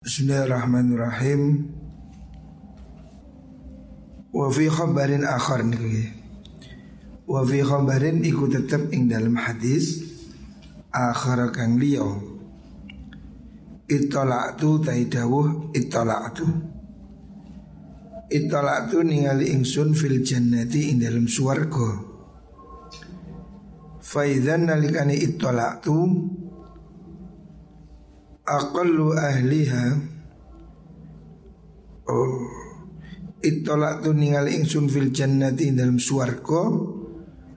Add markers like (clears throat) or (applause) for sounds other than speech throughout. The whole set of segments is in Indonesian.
Bismillahirrahmanirrahim. Wa fi khabarin akhar niki. Wa fi khabarin iku tetep ing dalam hadis akhar kang liya. Itola'tu taidawuh itola'tu. Itola'tu ningali ingsun fil jannati ing dalam swarga. Faidan nalikani itola'tu aqallu ahliha. Oh itolak tu ningali ingsun fil jannati dalam swarga.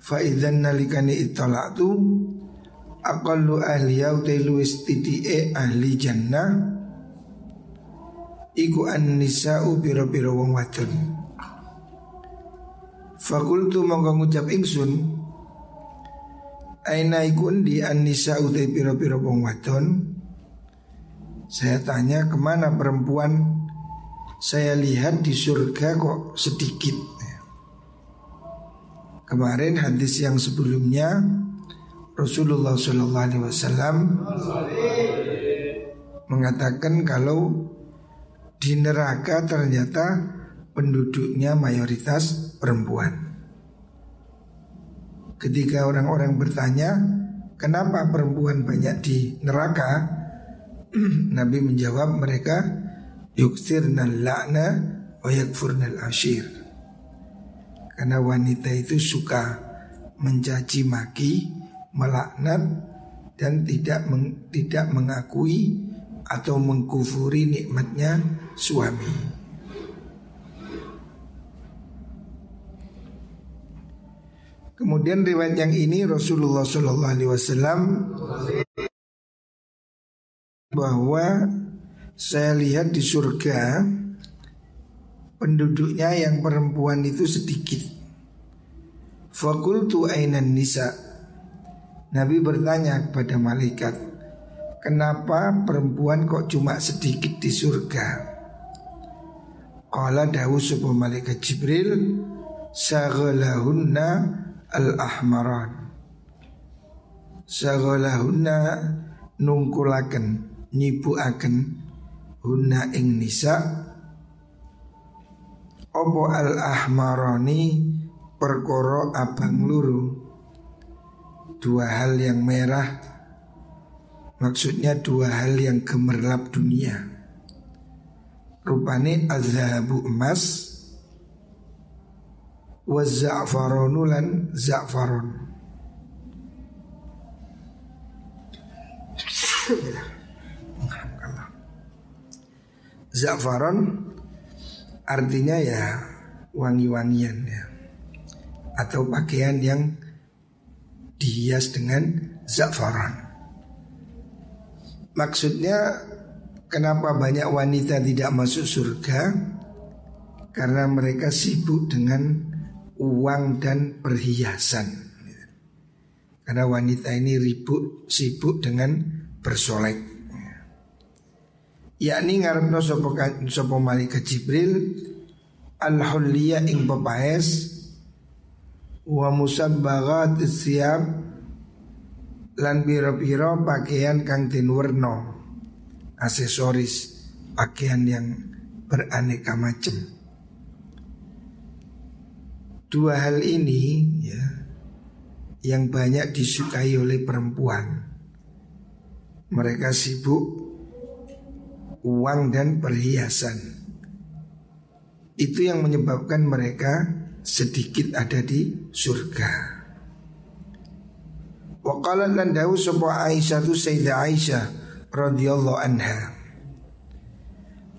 Fa idzan nalikani itolak tu aqallu ahliha utai luwes titike ahli jannah. Iku an nisa'u pira-pira wong wadon. Fakultu mongko ngucap ingsun Aina iku di an nisa'u te pira-pira wong wadon saya tanya ke mana perempuan Saya lihat di surga kok sedikit Kemarin hadis yang sebelumnya Rasulullah SAW mengatakan kalau di neraka ternyata penduduknya mayoritas perempuan. Ketika orang-orang bertanya, kenapa perempuan banyak di neraka? (clears throat) Nabi menjawab mereka yuksirna la'na wa yakfurnal ashir. Karena wanita itu suka mencaci maki, melaknat dan tidak meng, tidak mengakui atau mengkufuri nikmatnya suami. Kemudian riwayat yang ini Rasulullah Shallallahu Alaihi Wasallam bahwa saya lihat di surga penduduknya yang perempuan itu sedikit. Fakultu ainan nisa. Nabi bertanya kepada malaikat, kenapa perempuan kok cuma sedikit di surga? Qala dawu sebuah malaikat Jibril, saghalahunna al-ahmaran. Saghalahunna nungkulaken nyibuaken hunna ing nisa opo al ahmaroni perkoro abang luru? Dua hal yang merah maksudnya dua hal yang gemerlap dunia. Rupane azhabu emas wa za'faronu lan (coughs) Za'faron artinya ya wangi-wangian ya atau pakaian yang dihias dengan za'faron. Maksudnya kenapa banyak wanita tidak masuk surga? Karena mereka sibuk dengan uang dan perhiasan. Karena wanita ini ribut sibuk dengan bersolek yakni ngarepno sapa sapa malaikat Jibril al hulliya ing pepaes wa musabbagat siap lan biro-biro pakaian kang werna aksesoris pakaian yang beraneka macam dua hal ini ya yang banyak disukai oleh perempuan. Mereka sibuk uang dan perhiasan. Itu yang menyebabkan mereka sedikit ada di surga. Waqala lan dawu sapa Aisyah tu Sayyidah Aisyah radhiyallahu anha.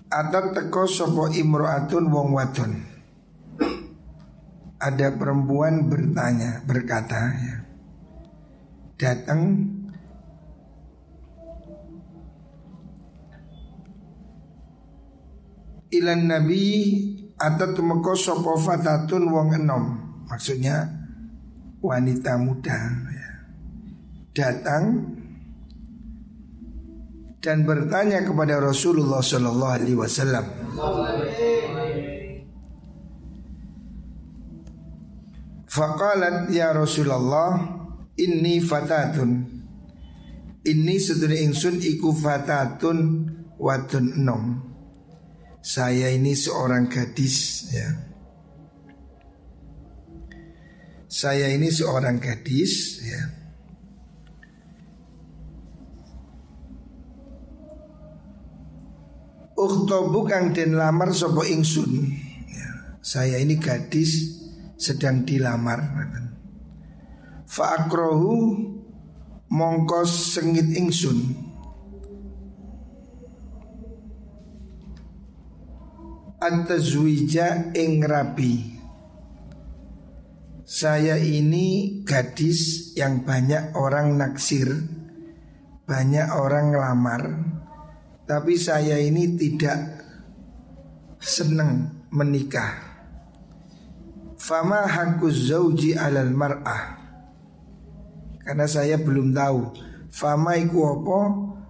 Atat teko sapa imro'atun wong wadon. Ada perempuan bertanya, berkata ya. Datang ilan nabi atau tumeko sopo fatatun wong enom maksudnya wanita muda ya. datang dan bertanya kepada Rasulullah Shallallahu Alaihi Wasallam. Fakalat ya Rasulullah ini fatatun Ini sedune ingsun iku fatatun wadon enom Saya ini seorang gadis ya. Saya ini seorang gadis ya. Uktobu kang den lamar sopo ingsun ya. Saya ini gadis sedang dilamar Fa'akrohu mongkos sengit ingsun Antazwija ing rabi. Saya ini gadis yang banyak orang naksir Banyak orang ngelamar Tapi saya ini tidak senang menikah. Fama hakuz zauji alal mar'ah. Karena saya belum tahu Fama iku apa?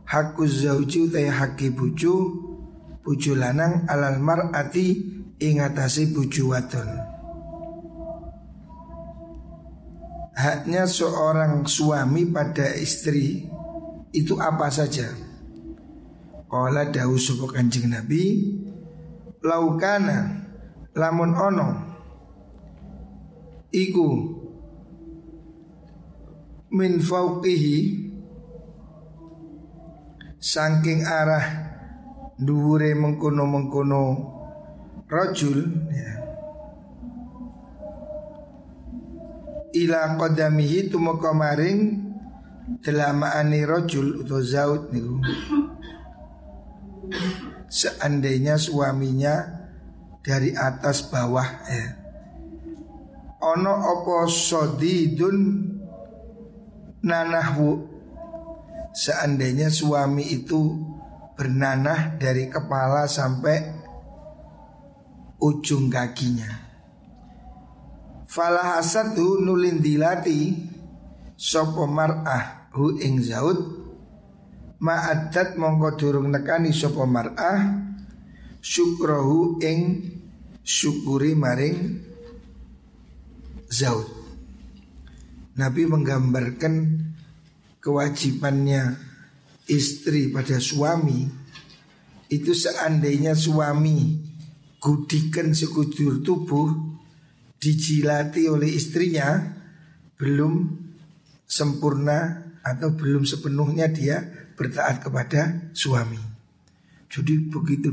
Hakuz zauji utai haki bucu Buju lanang alal mar'ati ingatasi buju wadon. Haknya seorang suami pada istri Itu apa saja? Kala dawu subuh kanjeng Nabi Laukana Lamun ono Iku Min fauqihi Saking arah dhuwure mengkono-mengkono rajul ya. Ila qadamihi tumeka maring delamaane rajul utawa zaud niku. Seandainya suaminya dari atas bawah ya. Ono opo sodidun nanahwu Seandainya suami itu bernanah dari kepala sampai ujung kakinya. Falah hasadu nulin dilati sopo mar'ah hu ing zaud ma'adat mongko durung nekani sopo mar'ah syukrohu ing syukuri maring zaud. Nabi menggambarkan kewajibannya istri pada suami itu seandainya suami gudikan sekujur tubuh dijilati oleh istrinya belum sempurna atau belum sepenuhnya dia bertaat kepada suami. Jadi begitu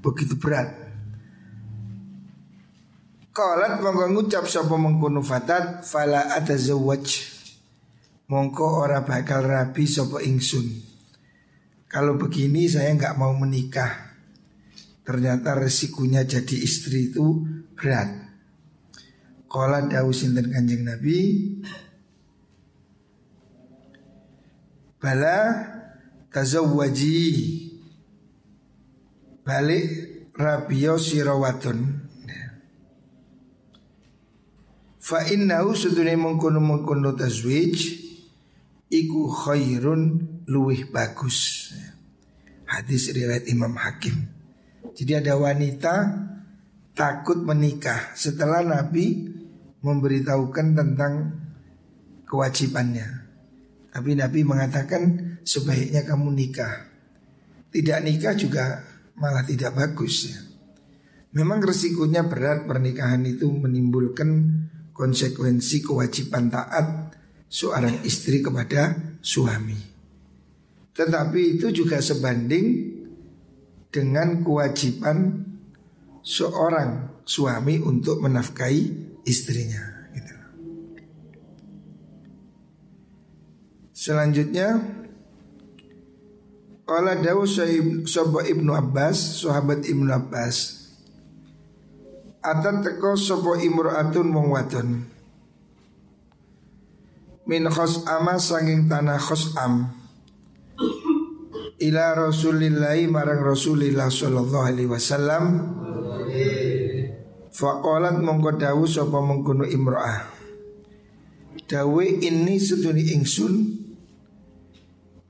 begitu berat. Qalat mongko ngucap sapa mengkono fatat fala atazawwaj. Mongko ora bakal rabi sapa ingsun. Kalau begini saya nggak mau menikah. Ternyata resikonya jadi istri itu berat. Kala dawu sinten kanjeng Nabi? Bala tazawwaji. Balik rabio sirawadun Fa innahu sudune mengkono mengkono tazwij Iku khairun luwih bagus Hadis riwayat Imam Hakim. Jadi ada wanita takut menikah setelah Nabi memberitahukan tentang kewajibannya. Tapi Nabi mengatakan sebaiknya kamu nikah. Tidak nikah juga malah tidak bagus ya. Memang resikonya berat pernikahan itu menimbulkan konsekuensi kewajiban taat seorang istri kepada suami. Tetapi itu juga sebanding dengan kewajiban seorang suami untuk menafkahi istrinya. Gitu. Selanjutnya, Qala dawu Sobo Ibnu Abbas, sahabat Ibnu Abbas. Atat teko sopo imro'atun wong wadon. Min khos ama sanging tanah khos am ila Rasulillahi marang Rasulillah sallallahu alaihi wasallam. Faqalat mongko dawu sapa mengkono imro'ah. Dawe ini seduni ingsun.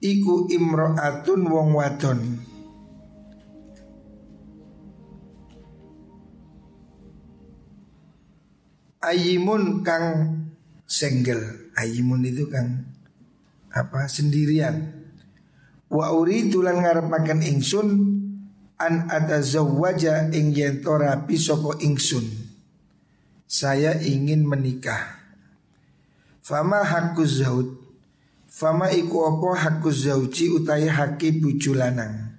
Iku imro'atun wong wadon. Ayimun kang senggel. Ayimun itu kang apa? Sendirian Wa uridu lan ngarepaken ingsun an atazawwaja ing yen to rapi sapa ingsun. Saya ingin menikah. Fama hakku zaud Fama iku opo hakku zauji utai haki buju lanang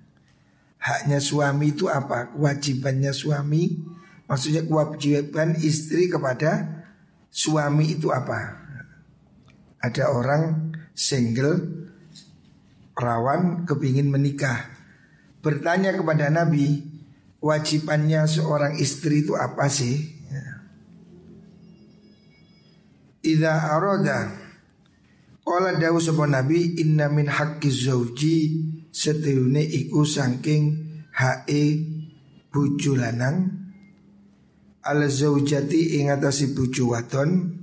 Haknya suami itu apa? Kewajibannya suami Maksudnya kewajiban istri kepada suami itu apa? Ada orang single Rawan kepingin menikah. Bertanya kepada Nabi Wajibannya seorang istri itu apa sih? Ida aroda Kala dawu sapa Nabi inna min haqqi zauji. Setune iku saking hae bojo lanang. Al zaujati ing atase wadon.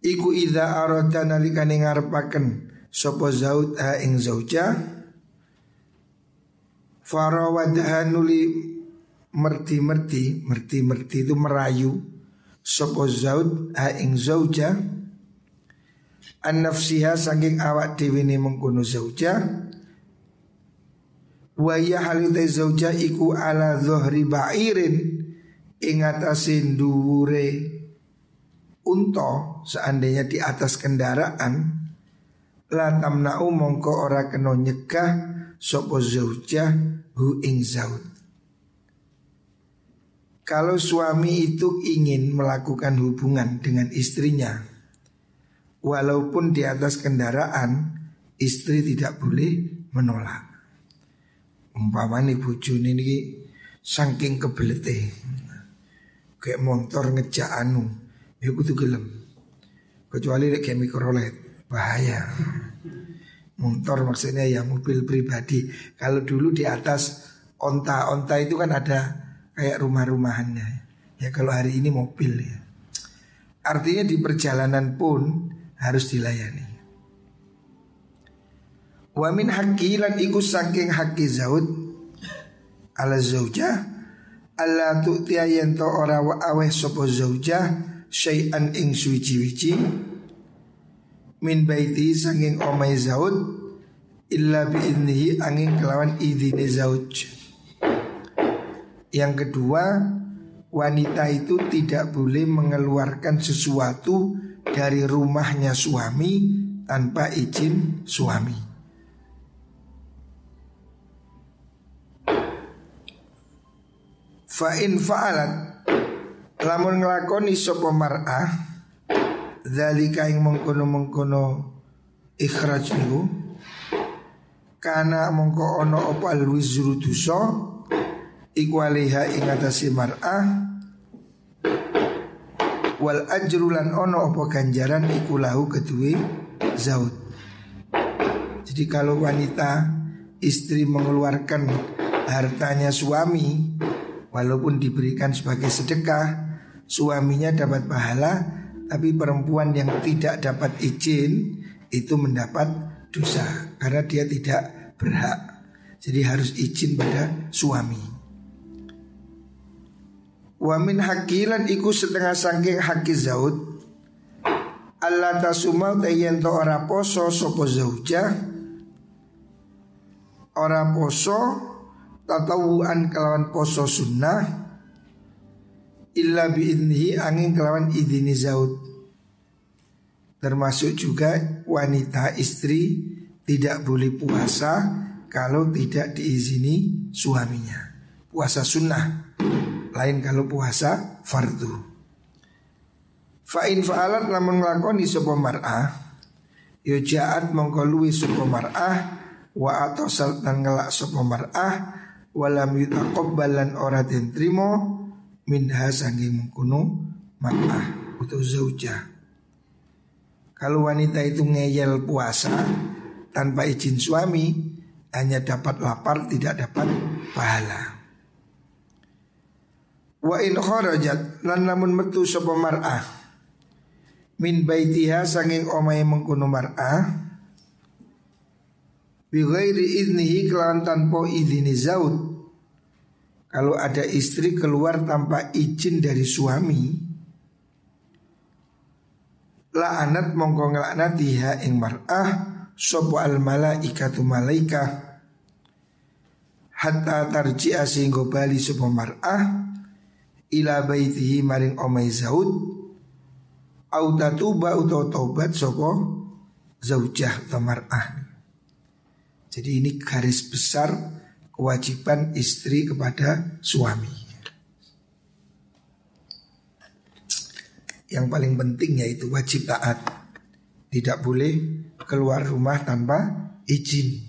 Iku idza arada nalikane ngarepaken sapa zaud ha ing zauja. Farawadha nuli merti-merti merti-merti itu merayu. Sapa zaud ha ing zauja. An nafsiha saking awak dewi ni mengkono zauja. Wa ya halite zauja iku ala zuhri ba'irin ing atasin dhuwure unta seandainya di atas kendaraan la tamna'u mongko ora kena nyegah sapa zauja hu ing zaud kalau suami itu ingin melakukan hubungan dengan istrinya Walaupun di atas kendaraan Istri tidak boleh menolak. Umpamanya bojo ini Saking kebelete Kayak motor ngejak anu Ya kudu gelem. Kecuali kayak mikrolet Bahaya. Motor maksudnya ya mobil pribadi. Kalau dulu di atas onta-onta itu kan ada Kayak rumah-rumahannya. Ya kalau hari ini mobil ya. Artinya di perjalanan pun harus dilayani. Wa min haqqi lan iku saking haqqi zaud ala zauja alla tu'tiya yen ora wa aweh sapa zauja syai'an ing suci-wici min baiti saking omai zaud illa bi idnihi angin kelawan idine zauj. Yang kedua, wanita itu tidak boleh mengeluarkan sesuatu dari rumahnya suami tanpa izin suami. Fa in fa'alat lamun nglakoni sapa mar'ah zalika ing mengkono-mengkono ikhraj niku kana mongko ana apa alwizru dosa iku alaiha mar'ah wal ajrulan ono opo ganjaran iku lahu kedue zaud. Jadi kalau wanita istri mengeluarkan hartanya suami walaupun diberikan sebagai sedekah suaminya dapat pahala tapi perempuan yang tidak dapat izin itu mendapat dosa karena dia tidak berhak. Jadi harus izin pada suami. Wa min hakilan iku setengah sangking haki zaud Allah tasuma tayen to ora poso sopo zauja Ora poso Tatawuan kelawan poso sunnah Illa biidnihi angin kelawan idini zaud. Termasuk juga wanita istri Tidak boleh puasa Kalau tidak diizini suaminya. Puasa sunnah lain kalau puasa fardu. Fa'in fa'alat lamun nglakoni sapa mar'ah. Ya ja'at mongko mar'ah Wa atosal dan ngelak sapa mar'ah Walam yutaqabbalan ora den trimo Minha sangi mengkuno mar'ah Atau zaujah Kalau wanita itu ngeyel puasa Tanpa izin suami Hanya dapat lapar tidak dapat pahala. Wa in kharajat lan namun metu sapa mar'ah. Min baitiha sanging omahe mengkono mar'ah bi ghairi idnihi kelawan tanpa izini zaud kalau ada istri keluar tanpa izin dari suami la anat mongko nglaknatiha ing mar'ah sopo al malaikatu malaika. Hatta tarji'a sehingga bali sopo mar'ah ila baitihi maring omai zaud au tatuba utawa taubat sopo zaujah atau mar'ah. Jadi ini garis besar kewajiban istri kepada suami yang paling penting yaitu wajib taat tidak boleh keluar rumah tanpa izin.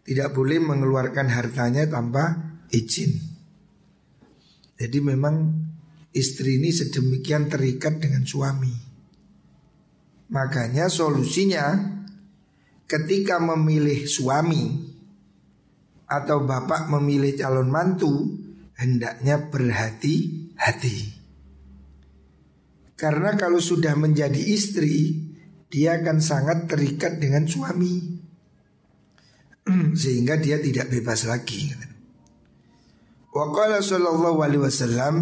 Tidak boleh mengeluarkan hartanya tanpa izin. Jadi memang istri ini sedemikian terikat dengan suami. Makanya solusinya ketika memilih suami atau bapak memilih calon mantu hendaknya berhati-hati. Karena kalau sudah menjadi istri dia akan sangat terikat dengan suami (clears throat) sehingga dia tidak bebas lagi. Wa qala sallallahu alaihi wasallam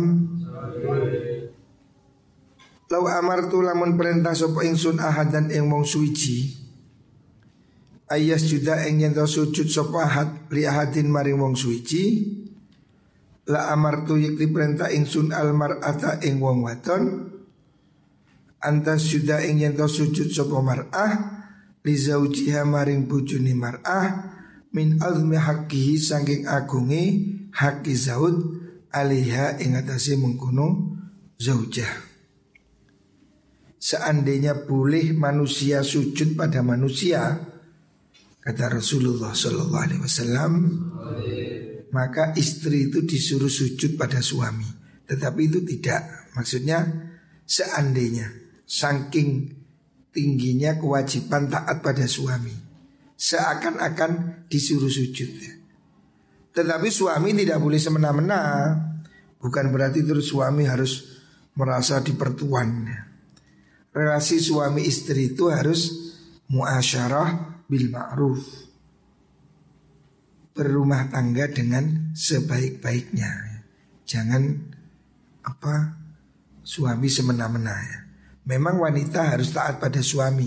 Lau amartu lamun perintah sapa ingsun ahadan ing wong suci Ayas juda ing yen sujud sapa ahad li ahadin maring wong suci La amartu yekti perintah ingsun almar'ata ing wong wadon. Antas sudah ingin to sujud sapa mar'ah li zaujiha maring bojone mar'ah min azmi haqqihi saking agunge haqqi zaud alaiha ing atase mengkono zaujah. Seandainya boleh manusia sujud pada manusia kata Rasulullah Shallallahu Alaihi Wasallam maka istri itu disuruh sujud pada suami tetapi itu tidak. Maksudnya seandainya Saking tingginya kewajiban taat pada suami Seakan-akan disuruh sujud Tetapi suami tidak boleh semena-mena. Bukan berarti terus suami harus merasa dipertuan Relasi suami istri itu harus muasyarah bil ma'ruf. Berumah tangga dengan sebaik-baiknya. Jangan apa suami semena-mena ya. Memang wanita harus taat pada suami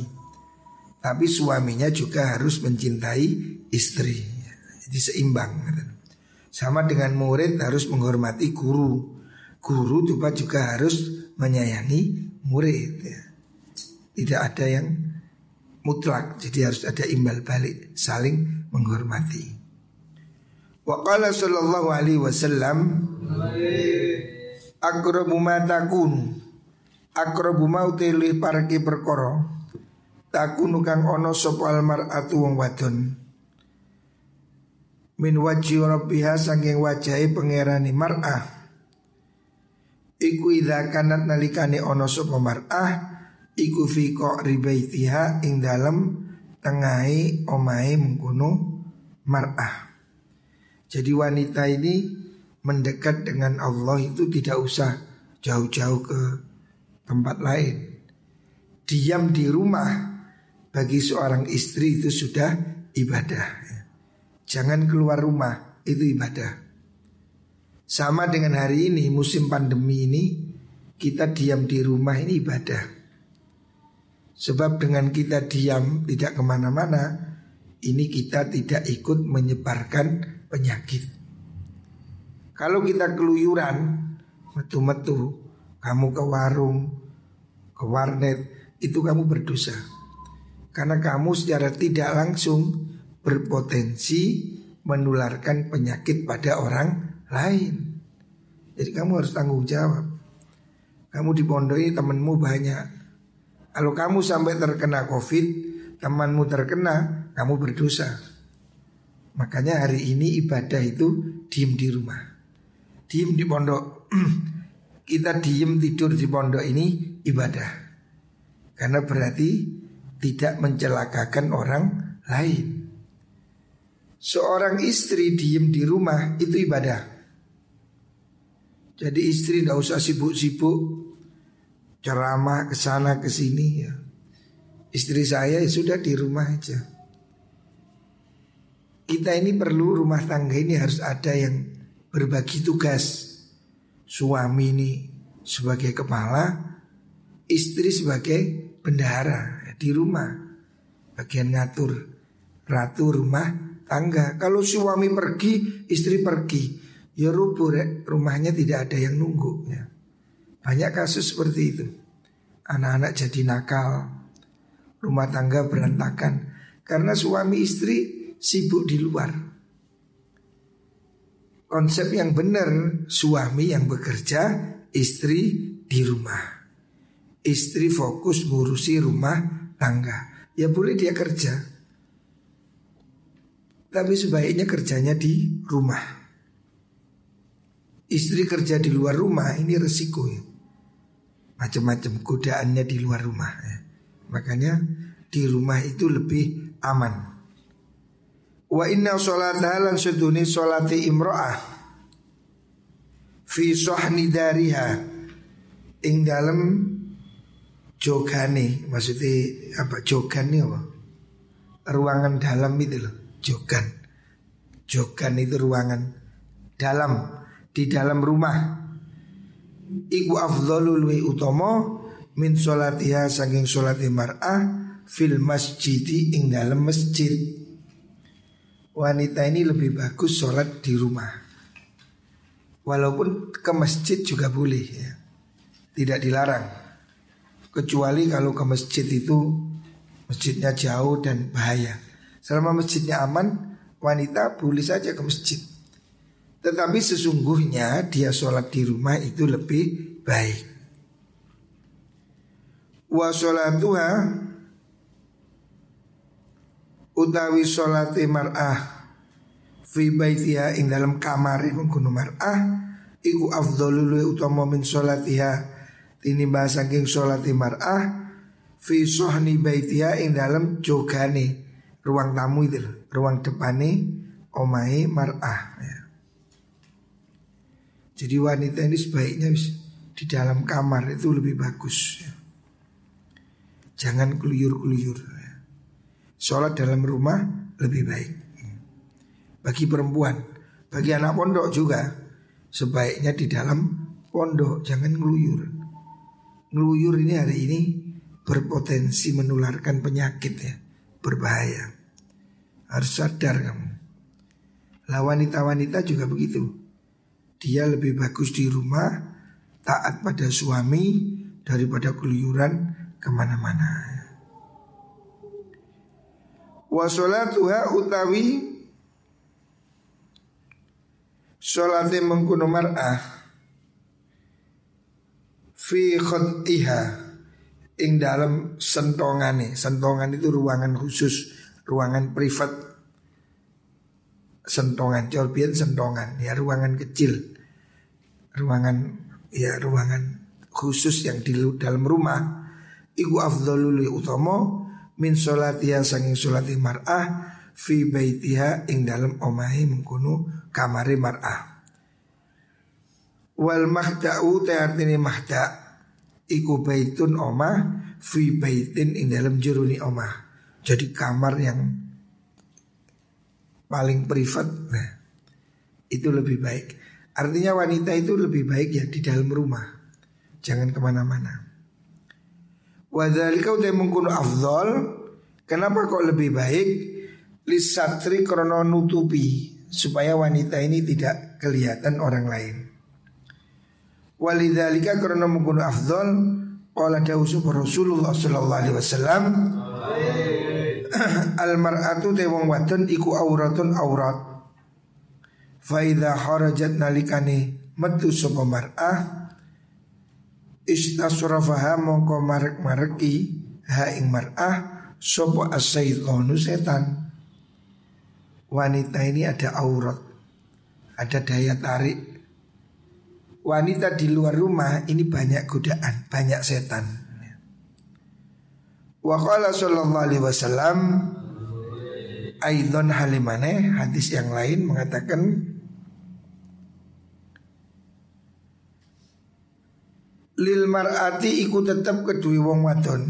Tapi suaminya juga harus mencintai istri Jadi seimbang Sama dengan murid harus menghormati guru. Guru juga juga harus menyayangi murid ya. Tidak ada yang mutlak. Jadi harus ada imbal balik Saling menghormati. Waqala sallallahu alaihi wasallam Akrabu ma takunu. Akrabu mauti li parki perkara. Takunu kang ana sapa almar'atu wong wadon. Min wajhi rabbiha saking wajahe pangerane mar'ah. Iku idza kanat nalikane ana sapa mar'ah iku fi ribaitiha ing dalem tengahe omahe mengkono mar'ah jadi wanita ini mendekat dengan Allah itu tidak usah jauh-jauh ke tempat lain. Diam di rumah bagi seorang istri itu sudah ibadah. Jangan keluar rumah, itu ibadah. Sama dengan hari ini musim pandemi ini kita diam di rumah ini ibadah. Sebab dengan kita diam tidak ke mana-mana ini kita tidak ikut menyebarkan penyakit. Kalau kita keluyuran metu-metu kamu ke warung, ke warnet, itu kamu berdosa. Karena kamu secara tidak langsung berpotensi menularkan penyakit pada orang lain. Jadi kamu harus tanggung jawab. Kamu di pondok ini temanmu banyak. Kalau kamu sampai terkena covid, temanmu terkena, kamu berdosa. Makanya hari ini ibadah itu diem di rumah. Diem di pondok. (clears throat) kita diem tidur di pondok ini ibadah. Karena berarti tidak mencelakakan orang lain. Seorang istri diem di rumah itu ibadah. Jadi istri tidak usah sibuk-sibuk ceramah ke sana ke sini ya. Istri saya ya sudah di rumah aja. Kita ini perlu rumah tangga ini harus ada yang berbagi tugas suami ini sebagai kepala, istri sebagai bendahara di rumah. bagian ngatur ratu rumah tangga. Kalau suami pergi, istri pergi, ya rubuh ya. rumahnya tidak ada yang nunggu. Ya. Banyak kasus seperti itu. Anak-anak jadi nakal, rumah tangga berantakan karena suami istri sibuk di luar. Konsep yang benar, suami yang bekerja, istri di rumah. Istri fokus ngurusi rumah tangga. Ya boleh dia kerja, tapi sebaiknya kerjanya di rumah. Istri kerja di luar rumah ini resiko ya. Macam-macam godaannya di luar rumah ya. Makanya di rumah itu lebih aman. Wa inna sholataha lan seduni sholati imro'ah Fi sohni dariha Ing dalam jogane Maksudnya apa jogan apa Ruangan dalam itu loh Jogan Jogan itu ruangan dalam Di dalam rumah Iku afdhalu utomo Min sholatiha saking sholati mar'ah Fil masjidi ing dalam masjid. Wanita ini lebih bagus sholat di rumah. Walaupun ke masjid juga boleh ya. Tidak dilarang. Kecuali kalau ke masjid itu Masjidnya jauh dan bahaya. Selama masjidnya aman, wanita boleh saja ke masjid. Tetapi sesungguhnya dia sholat di rumah itu lebih baik. Wa sholatuha utawi sholati mar'ah fi baitiha ing dalam kamar mengkono mar'ah iku afdhalul utama min sholatiha tinimbang saking sholati mar'ah fi sohni baitiha ing dalam jogane ruang tamu itu ruang depannya omai mar'ah ya. Jadi wanita ini sebaiknya di dalam kamar itu lebih bagus ya. Jangan keluyur-keluyur ya. Sholat dalam rumah lebih baik Bagi perempuan Bagi anak pondok juga Sebaiknya di dalam pondok Jangan ngeluyur Ngeluyur ini hari ini Berpotensi menularkan penyakit ya Berbahaya harus sadar kamu. Lah wanita-wanita juga begitu. Dia lebih bagus di rumah, taat pada suami daripada keluyuran ke mana-mana. Wasolatuha utawi Salate mengkuno mar'ah Fi khut'iha Ing dalam sentongane Sentongan itu ruangan khusus ruangan privat sentongan corbian sentongan ya ruangan kecil. Ruangan ya ruangan khusus yang di dalam rumah. Iku afdhalul utama min sholatiha sanging sholati mar'ah fi baitiha ing dalam omahi mengkono kamare mar'ah. Wal mahda'u ta'atini mahda' iku baitun omah fi baitin ing dalam juruni omah. Jadi kamar yang paling privat. Nah, itu lebih baik. Artinya wanita itu lebih baik ya di dalam rumah, jangan ke mana-mana. Wadhalika udah mengkuno afdol. Kenapa kok lebih baik? Lisatri krono nutupi. Supaya wanita ini tidak kelihatan orang lain. Walidhalika krono mengkuno afdol. Qala dawsu Rasulullah Sallallahu Alaihi Wasallam (coughs) Almar'atu te wong wadon iku auratun aurat. Faida harajat nalikani metu sapa mar'ah istasrafaha mongko marek-mareki ha ing mar'ah sapa asyaitonu setan. Wanita ini ada aurat, ada daya tarik. Wanita di luar rumah ini banyak godaan, banyak setan. Wa qala sallallahu alaihi wasallam Aidon halimane hadis yang lain mengatakan Lil mar'ati iku tetap kedui wong wadon.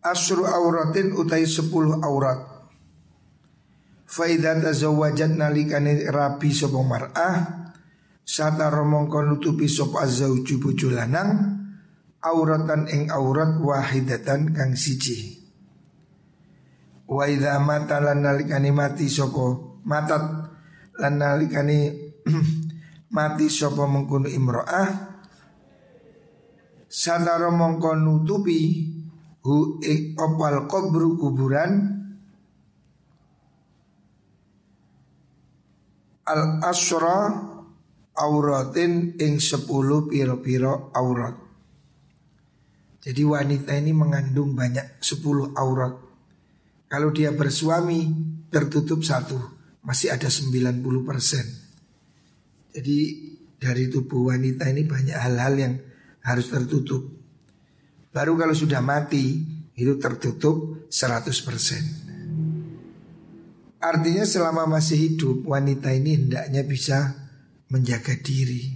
Asru auratin utai sepuluh aurat. Faidat azawajat nalikani rapi sopo mar'ah Sata romongko nutupi sop azauju bojo lanang auratan ing aurat wahidatan kang siji. Wa idza mata lan nalikani mati sapa matat lan nalikani (clears throat) mati sapa mengkono imro'ah sadaro mongko nutupi hu opal kubru kuburan al asra auratin ing sepuluh piro-piro aurat. Jadi wanita ini mengandung banyak sepuluh aurat. Kalau dia bersuami tertutup satu, masih ada 90 persen. Jadi dari tubuh wanita ini banyak hal-hal yang harus tertutup. Baru kalau sudah mati itu tertutup 100%. Artinya selama masih hidup wanita ini hendaknya bisa menjaga diri.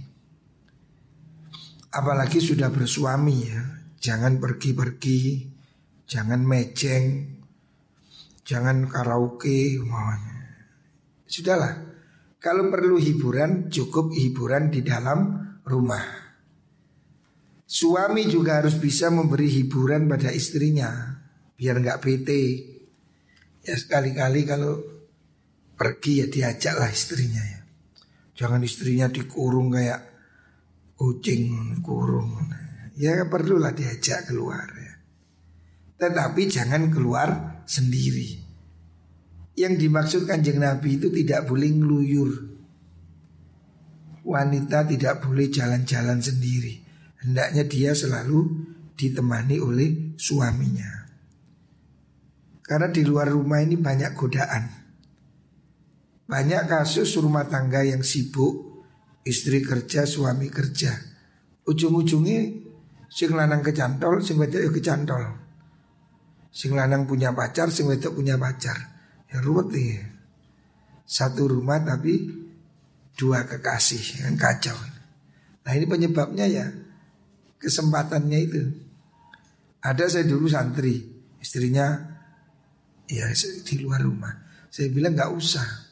Apalagi sudah bersuami ya, jangan pergi-pergi, jangan meceng, jangan karaoke. Sudahlah, kalau perlu hiburan cukup hiburan di dalam rumah. Suami juga harus bisa memberi hiburan pada istrinya biar nggak bete. Ya sekali-kali kalau pergi ya diajaklah istrinya ya. Jangan istrinya dikurung kayak kucing kurung. Ya perlulah diajak keluar ya. Tetapi jangan keluar sendiri. Yang dimaksud kanjeng Nabi itu tidak boleh ngeluyur. Wanita tidak boleh jalan-jalan sendiri hendaknya dia selalu ditemani oleh suaminya. Karena di luar rumah ini banyak godaan. Banyak kasus rumah tangga yang sibuk, istri kerja, suami kerja. Ujung-ujungnya sing lanang kecantol, sing wedok ya kecantol. Sing lanang punya pacar, sing wedok punya pacar. Ya ruwet nih. Satu rumah tapi dua kekasih, kan kacau. Nah ini penyebabnya ya kesempatannya itu. Ada saya dulu santri, istrinya ya di luar rumah. Saya bilang nggak usah.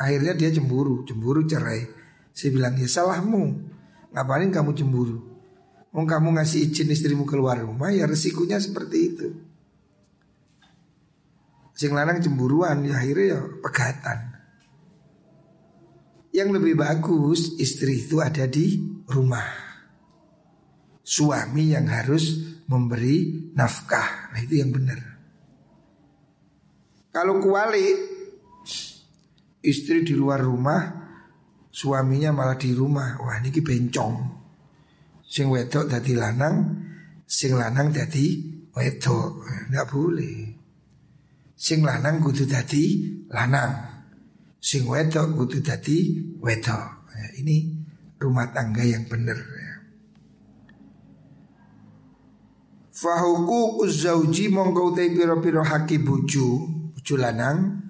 Akhirnya dia cemburu, cemburu cerai. Saya bilang ya salahmu. Ngapain kamu cemburu? Mau kamu ngasih izin istrimu keluar rumah ya resikonya seperti itu. Sing lanang cemburuan ya akhirnya ya pegatan. Yang lebih bagus istri itu ada di rumah suami yang harus memberi nafkah. Nah itu yang benar. Kalau kuali istri di luar rumah, suaminya malah di rumah. Wah ini bencong. Sing wedok dadi lanang, sing lanang dadi wedok. Enggak boleh. Sing lanang kudu dadi lanang. Sing wedok kudu dadi wedok. Nah, ini rumah tangga yang benar. Fahuku uzauji mongko utai piro-piro haki buju Buju lanang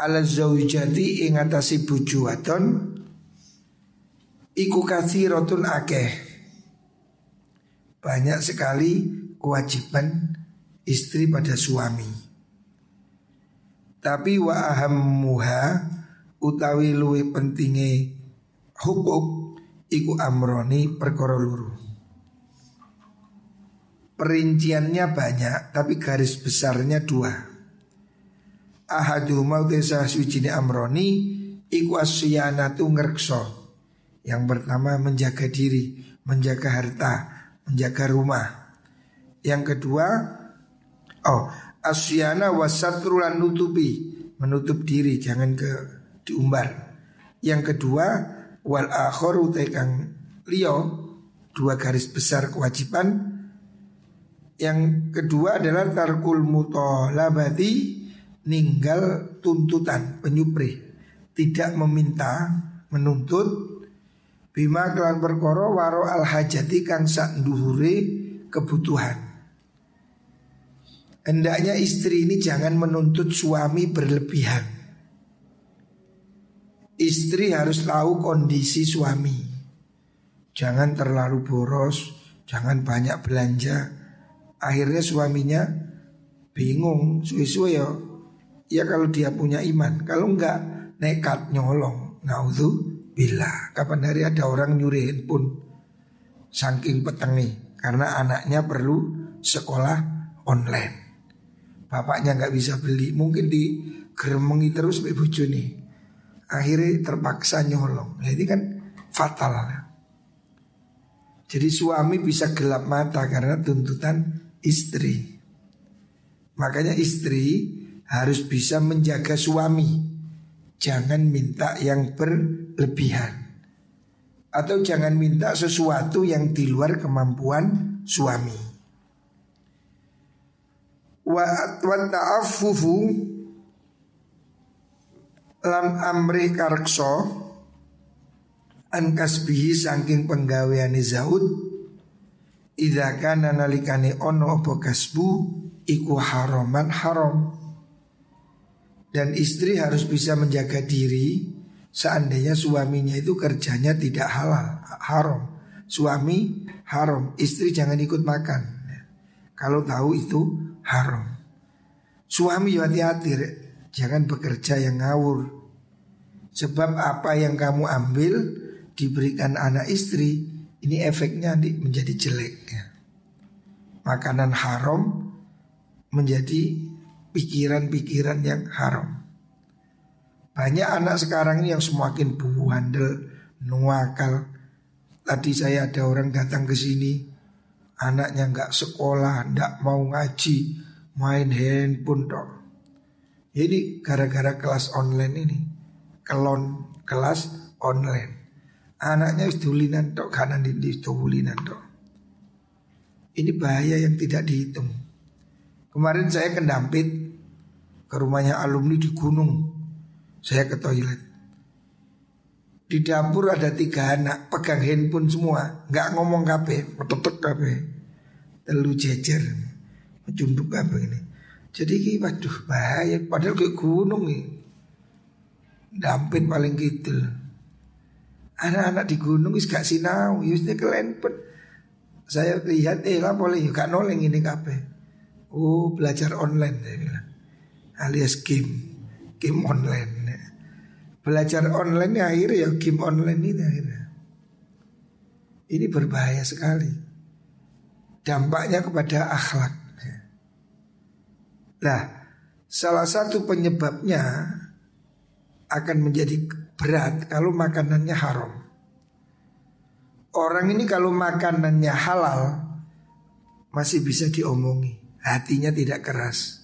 Ala zaujati ingatasi buju waton Iku rotun akeh. Banyak sekali kewajiban istri pada suami. Tapi wa ahammuha utawi luwi pentinge hukuk iku amroni perkara luru. Perinciannya banyak tapi garis besarnya dua. Ahadu mau desa suci amroni iku tu ngerkso. Yang pertama menjaga diri, menjaga harta, menjaga rumah. Yang kedua, oh asyana wasatrulan nutupi, menutup diri jangan ke diumbar. Yang kedua, wal akhoru tekang lio dua garis besar kewajiban yang kedua adalah tarkul mutolabati ninggal tuntutan penyupri. Tidak meminta menuntut. Bima kelan perkoro waro al hajati kang sak kebutuhan. Hendaknya istri ini jangan menuntut suami berlebihan. Istri harus tahu kondisi suami. Jangan terlalu boros Jangan banyak belanja. Akhirnya suaminya bingung suwe-suwe ya Ya kalau dia punya iman Kalau enggak nekat nyolong Naudhu bila Kapan hari ada orang nyuri handphone saking petengi karena anaknya perlu sekolah online. Bapaknya nggak bisa beli, mungkin di geremengi terus ibu nih. Akhirnya terpaksa nyolong. Nah, ini kan fatal. Jadi suami bisa gelap mata karena tuntutan istri. Makanya istri harus bisa menjaga suami. Jangan minta yang berlebihan. Atau jangan minta sesuatu yang di luar kemampuan suami. Wa ta'affufu lam amri karkso an kasbihi saking penggaweane Zaud idza kana nalikane ono apa kasbu iku haraman haram dan istri harus bisa menjaga diri. Seandainya suaminya itu kerjanya tidak halal haram. Suami haram istri jangan ikut makan. Kalau tahu itu haram. Suami hati-hati jangan bekerja yang ngawur. Sebab apa yang kamu ambil diberikan anak istri ini efeknya menjadi jelek ya. Makanan haram menjadi pikiran-pikiran yang haram. Banyak anak sekarang ini yang semakin buandel, nuakal. Tadi saya ada orang datang ke sini, anaknya nggak sekolah, nggak mau ngaji, main handphone dong. Ini gara-gara kelas online ini, kelon kelas online. Anaknya wis dulinan tok kanan di dulinan tok. Ini bahaya yang tidak dihitung. Kemarin saya ke Dampit ke rumahnya alumni di gunung. Saya ke toilet. Di dapur ada tiga anak pegang handphone semua, nggak ngomong kape, metetek kape, telu jejer, mencunduk apa ini. Jadi waduh bahaya, padahal ke gunung nih. Dampit paling gitu. Anak-anak di gunung is gak sinau, yusnya kelenpet. Saya lihat eh lah boleh gak noleng ini kape. Oh belajar online saya bilang. Alias game, game online. Belajar online ya akhirnya ya game online ini akhirnya. Ini berbahaya sekali. Dampaknya kepada akhlak. Nah, salah satu penyebabnya akan menjadi berat kalau makanannya haram. Orang ini kalau makanannya halal masih bisa diomongi, hatinya tidak keras.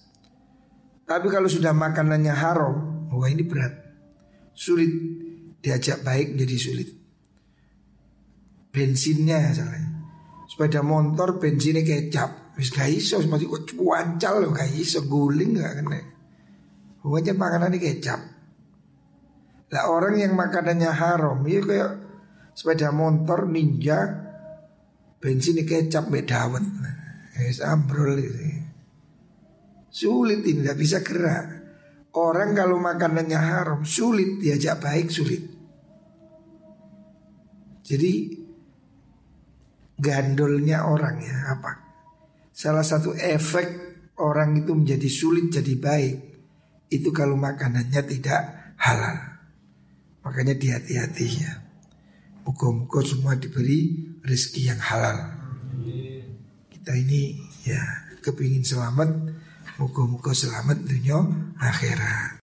Tapi kalau sudah makanannya haram, wah ini berat. Sulit diajak baik jadi sulit. Bensinnya salahnya. Sepeda motor bensinnya kecap. Wis gak iso masih kok cuancal loh gak iso guling gak kena. Pokoknya makanan ini kecap. Lah orang yang makanannya haram ya kayak sepeda motor ninja bensin kecap bedawet. Es ambrol itu. Sulit ini tidak bisa gerak. Orang kalau makanannya haram sulit diajak baik sulit. Jadi gandolnya orang ya apa? Salah satu efek orang itu menjadi sulit jadi baik itu kalau makanannya tidak halal. Makanya dihati-hati ya. Muka-muka semua diberi rezeki yang halal. Kita ini ya kepingin selamat. Muka-muka selamat dunia akhirat.